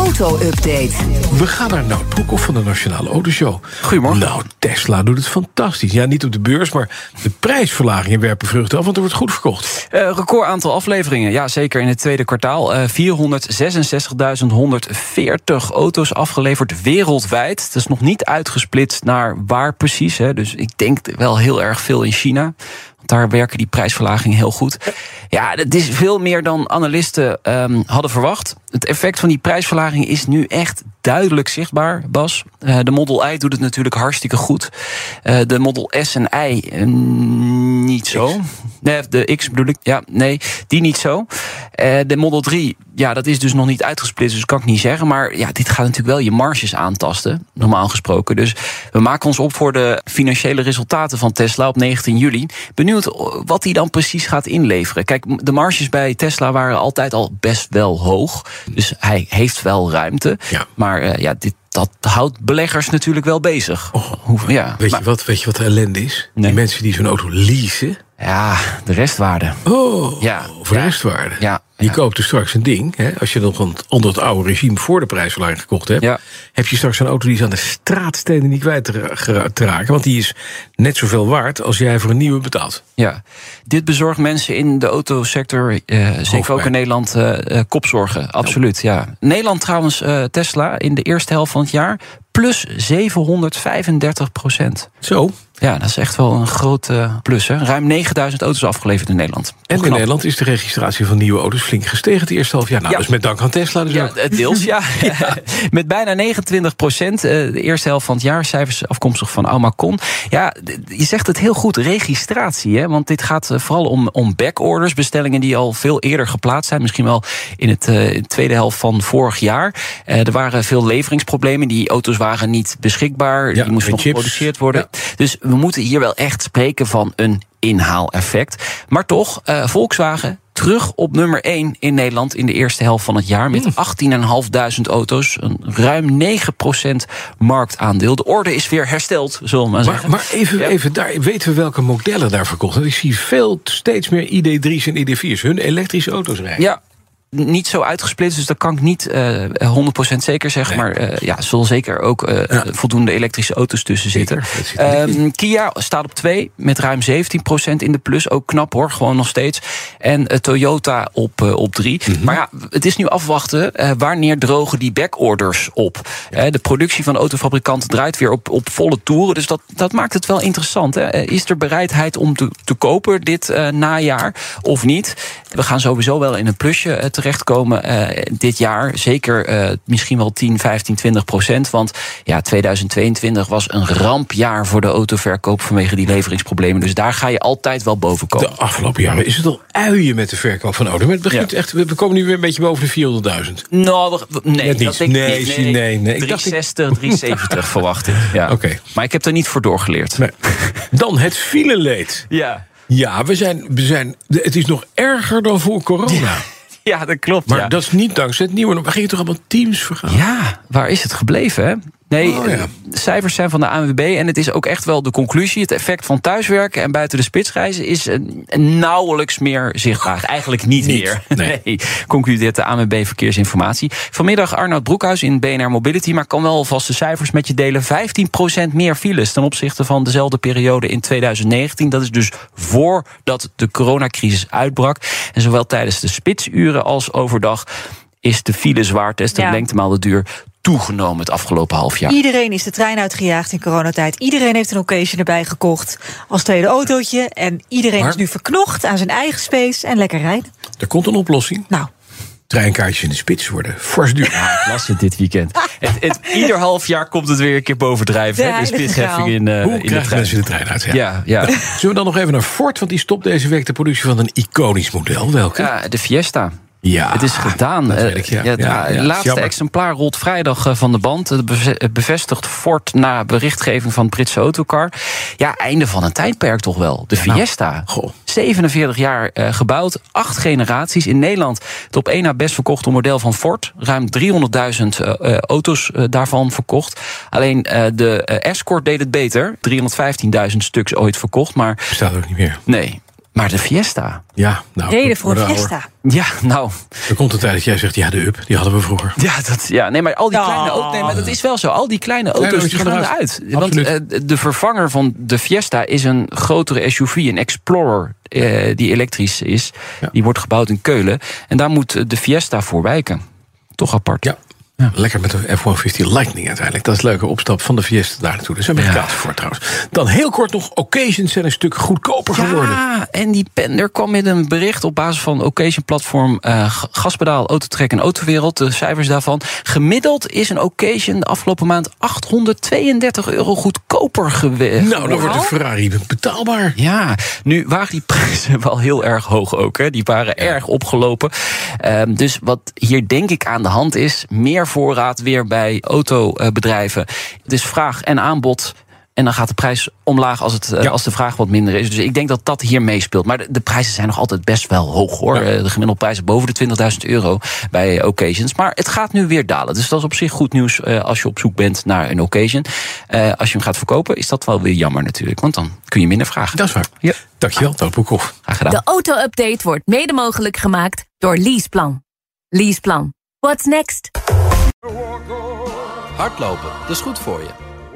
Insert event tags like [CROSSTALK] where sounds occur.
Auto-update. We gaan naar Nout Broekhoff van de Nationale Autoshow. Goedemorgen. Nou, Tesla doet het fantastisch. Ja, niet op de beurs, maar de prijsverlagingen werpen vruchten af... want er wordt goed verkocht. Uh, record aantal afleveringen, ja zeker in het tweede kwartaal. Uh, 466.140 auto's afgeleverd wereldwijd. Dat is nog niet uitgesplitst naar waar precies. Hè. Dus ik denk wel heel erg veel in China. Want daar werken die prijsverlagingen heel goed. Ja, het is veel meer dan analisten um, hadden verwacht. Het effect van die prijsverlaging is nu echt duidelijk zichtbaar, Bas. Uh, de Model I doet het natuurlijk hartstikke goed. Uh, de Model S en I uh, niet zo. X. Nee, de X bedoel ik. Ja, nee, die niet zo. de Model 3, ja, dat is dus nog niet uitgesplitst, dus kan ik niet zeggen. Maar ja, dit gaat natuurlijk wel je marges aantasten, normaal gesproken. Dus we maken ons op voor de financiële resultaten van Tesla op 19 juli. Benieuwd wat hij dan precies gaat inleveren. Kijk, de marges bij Tesla waren altijd al best wel hoog. Dus hij heeft wel ruimte. Ja. Maar uh, ja, dit, dat houdt beleggers natuurlijk wel bezig. Oh, Hoe, ja, weet, maar, je wat, weet je wat de ellende is? Nee. Die mensen die zo'n auto leasen... ja, de restwaarde. Oh, Ja. Of restwaarde. Ja, Je ja. koopt dus straks een ding. Hè, als je het- onder het oude regime voor de prijsverlaging gekocht hebt... Ja. heb je straks een auto die is aan de straatstenen niet kwijt te, raken. Want die is net zoveel waard als jij voor een nieuwe betaalt. Ja, dit bezorgt mensen in de autosector, eh, zeker ook in Nederland, eh, eh, kopzorgen. Absoluut, ja. Nederland trouwens, eh, Tesla, in de eerste helft van het jaar... plus 735 procent. Zo. Ja, dat is echt wel een grote plus. Hè? Ruim 9000 auto's afgeleverd in Nederland. En in. Nederland is de registratie van nieuwe auto's flink gestegen het eerste half jaar. Nou, Ja. dus met dank aan Tesla dus Ja, ook. het deels, [LAUGHS] [LAUGHS] ja. Met bijna 29 procent. De eerste helft van het jaar. Cijfers afkomstig van Almacon. Ja, je zegt het heel goed. Registratie. Hè? Want dit gaat eh, vooral om, om backorders. Bestellingen die al veel eerder geplaatst zijn. Misschien wel in het eh, tweede helft van vorig jaar. Eh, er waren veel leveringsproblemen. Die auto's waren niet beschikbaar. Die moesten nog chips. geproduceerd worden. Dus we moeten hier wel echt spreken van een inhaaleffect. Maar toch, eh, Volkswagen terug op nummer 1 in Nederland in de eerste helft van het jaar. Met 18.500 auto's. Een ruim 9% marktaandeel. De orde is weer hersteld, zullen we maar Maar, zeggen. maar even, Ja. even daar, weten we welke modellen daar verkocht worden? Ik zie veel, steeds meer ID3's en ID4's. Hun elektrische auto's rijden. Ja. Niet zo uitgesplitst, dus dat kan ik niet eh 100% zeker zeggen. Nee. Maar eh, ja, er zullen zeker ook eh, Ja. voldoende elektrische auto's tussen Zeker, zitten. Ehm, Kia staat op 2 met ruim 17% in de plus. Ook knap hoor, gewoon nog steeds. En Toyota op, op 3. Mhm. Maar ja, het is nu afwachten. wanneer drogen die backorders op? De productie van autofabrikanten draait weer op, op volle toeren. Dus dat, dat maakt het wel interessant. Hè? Is er bereidheid om te, te kopen dit najaar of niet? We gaan sowieso wel in een plusje terechtkomen eh, dit jaar. Zeker eh, misschien wel 10, 15, 20 procent. Want ja, 2022 was een rampjaar voor de autoverkoop vanwege die leveringsproblemen. Dus daar ga je altijd wel boven De komen. afgelopen jaren is het al uien met de verkoop van auto's. Maar het begint Ja. echt, we komen nu weer een beetje boven de 400.000. Nou, nee, Net niet. dat denk ik Nee, niet. nee, nee. Dacht- 360, 370 [LAUGHS] verwacht ik. Ja. Oké. Maar ik heb er niet voor doorgeleerd. Nee. Dan het fileleed. Ja. Ja, we zijn, we zijn, het is nog erger dan voor corona. ja, [LAUGHS] dat klopt. Maar ja. dat is niet dankzij het nieuwe. We gingen toch allemaal teams vergaan? Ja, waar is het gebleven, hè? Nee, Oh, ja. eh, de cijfers zijn van de ANWB en het is ook echt wel de conclusie. Het effect van thuiswerken en buiten de spitsreizen is eh, nauwelijks meer zichtbaar. Eigenlijk niet, Niet, meer. nee. [LAUGHS] concludeert de ANWB Verkeersinformatie. Vanmiddag Arnoud Broekhuis in BNR Mobility, maar kan wel alvast de cijfers met je delen. 15% meer files ten opzichte van dezelfde periode in 2019. Dat is dus voordat de coronacrisis uitbrak. En zowel tijdens de spitsuren als overdag is de file zwaartest, de Ja. lengte maal de duur, toegenomen het afgelopen half jaar. Iedereen is de trein uitgejaagd in coronatijd. Iedereen heeft een occasion erbij gekocht als tweede autootje. En iedereen Maar- is nu verknocht aan zijn eigen space en lekker rijden. Er komt een oplossing. Nou, Treinkaartjes in de spits worden fors duur. Ja, ik las het dit weekend. Het, het, ieder half jaar komt het weer een keer bovendrijven. De hè, De spitsheffing in, eh, Hoe in de krijgen trein. mensen de trein uit? Ja. Ja, ja. Zullen we dan nog even naar Ford? Want die stopt deze week de productie van een iconisch model. Welke? ja, de Fiesta. Ja, Het is gedaan. dat Eh, weet ik, ja. het Ja, ja, laatste jammer. exemplaar rolt vrijdag eh, van de band. Het beve- het bevestigt Ford na berichtgeving van het Britse autocar. Ja, einde van een tijdperk toch wel. De nou, Fiesta. goh. 47 jaar eh, gebouwd, acht generaties. In Nederland het op één na best verkochte model van Ford. Ruim 300.000 eh, eh, auto's daarvan verkocht. Alleen de Escort deed het beter. 315.000 stuks ooit verkocht. Maar Bestaat ook niet meer. nee, maar de Fiesta. Ja, nou. Reden voor een. Fiesta. Ja, nou, Er komt een tijd dat jij zegt, ja, de up, die hadden we vroeger. Ja, dat, ja, nee, maar al die Ja. kleine auto's. Nee, maar dat is wel zo. Al die kleine Kleine auto's die gaan eruit. Want eh, de vervanger van de Fiesta is een grotere SUV, een Explorer, eh, die elektrisch is. Ja. Die wordt gebouwd in Keulen. En daar moet eh, de Fiesta voor wijken. Toch apart. Ja. Lekker met de F-150 Lightning uiteindelijk. Dat is een leuke opstap van de Fiesta daar naartoe. Dat is Amerikaans voor trouwens. Dan heel kort nog, occasions zijn een stuk goedkoper geworden. Ja, en die Pender kwam met een bericht op basis van Occasion-platform eh, Gaspedaal, Autotrek en Autowereld. De cijfers daarvan. Gemiddeld is een Occasion de afgelopen maand 832 euro goedkoper geweest. Nou, dan wordt de Ferrari betaalbaar. Ja, nu waren die prijzen wel heel erg hoog ook. Hè. Die waren erg opgelopen. Ehm, dus wat hier denk ik aan de hand is... meer voorraad weer bij autobedrijven. Het is vraag en aanbod... En dan gaat de prijs omlaag als, het, eh, Ja. als de vraag wat minder is. Dus ik denk dat dat hier meespeelt. Maar de, de prijzen zijn nog altijd best wel hoog hoor. Ja. Eh, De gemiddelde prijzen boven de 20.000 euro bij occasions. Maar het gaat nu weer dalen. Dus dat is op zich goed nieuws eh, als je op zoek bent naar een occasion. Eh, als je hem gaat verkopen is dat wel weer jammer natuurlijk. Want dan kun je minder vragen. Dat is waar. Ja. Dankjewel, Broekhoff. Graag gedaan. De auto-update wordt mede mogelijk gemaakt door Leaseplan. Leaseplan. What's next? Hardlopen, dat is goed voor je.